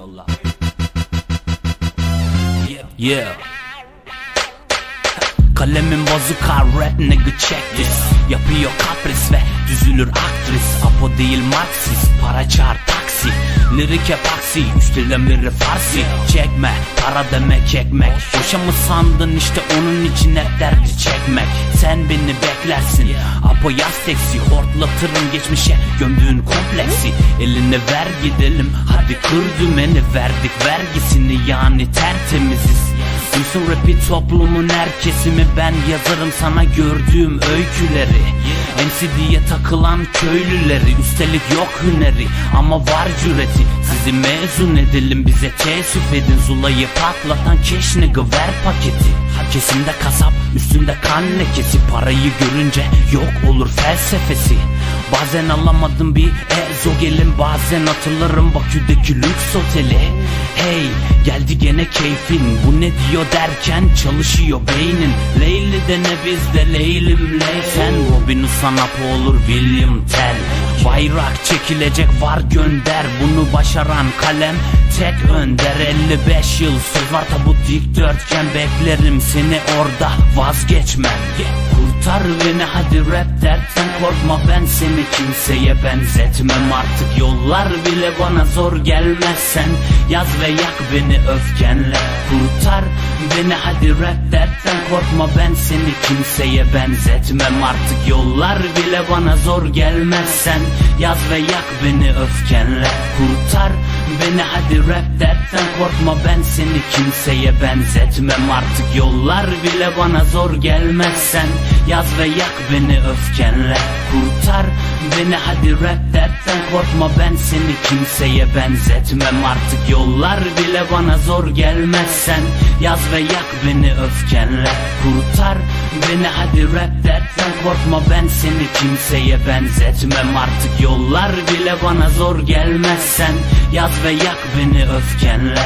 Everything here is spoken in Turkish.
Yolla. Yeah. yeah. Kalemim bazuka rap nigga check this Yapıyor kapris ve düzülür aktris Apo değil marksist para çağır taksi. Lirik epaksi üstelden biri farsi. Çekme para demek çekmek. Boşa mı sandın işte onun için hep derdi çekmek. Sen beni beklersin Apo yaz teksi. Hortlatırım geçmişe gömdüğün kompleksi. Eline ver gidelim hadi kır dümeni. Verdik vergisini yani tertemiziz Duysun rapi toplumun her kesimi ben yazarım sana gördüğüm öyküleri. MC diye takılan köylüleri Üstelik yok hüneri. Ama var cüreti Sizi mezun edelim bize teessüf edin. Zulayı patlatan keş ver paketi? Kesimde kasap üstünde kan lekesi. Parayı görünce yok olur felsefesi Bazen alamadım bir ezo gelin Bazen hatırlarım Bakü'deki lüks oteli. Hey geldi gene keyfin Bu ne diyor derken çalışıyor beynin. Leyli de ne bizde Leylim Ley Sen. Robin sana olur William Tell. Bayrak çekilecek var gönder Bunu başaran kalem. Tek önder 55 yıl söz var tabut dikdörtgen Beklerim seni orada vazgeçmem Kurtar beni hadi rap dertten korkma. Ben seni kimseye benzetmem. Artık yollar bile bana zor gelmezsen Yaz ve yak beni öfkenle. Kurtar beni hadi rap dertten korkma. Ben seni kimseye benzetmem. Artık yollar bile bana zor gelmezsen Yaz ve yak beni öfkenle. Kurtar beni hadi rap dertten korkma ben seni kimseye benzetmem. Artık yollar bile bana zor gelmezsen Yaz ve yak beni öfkenle. Kurtar beni hadi rap dertten korkma ben seni kimseye benzetmem. Artık yollar bile bana zor gelmezsen Yaz ve yak beni öfkenle. Kurtar beni hadi rap dertten korkma ben seni kimseye benzetmem. Artık yollar bile bana zor gelmezsen Yaz ve yak beni öfkenle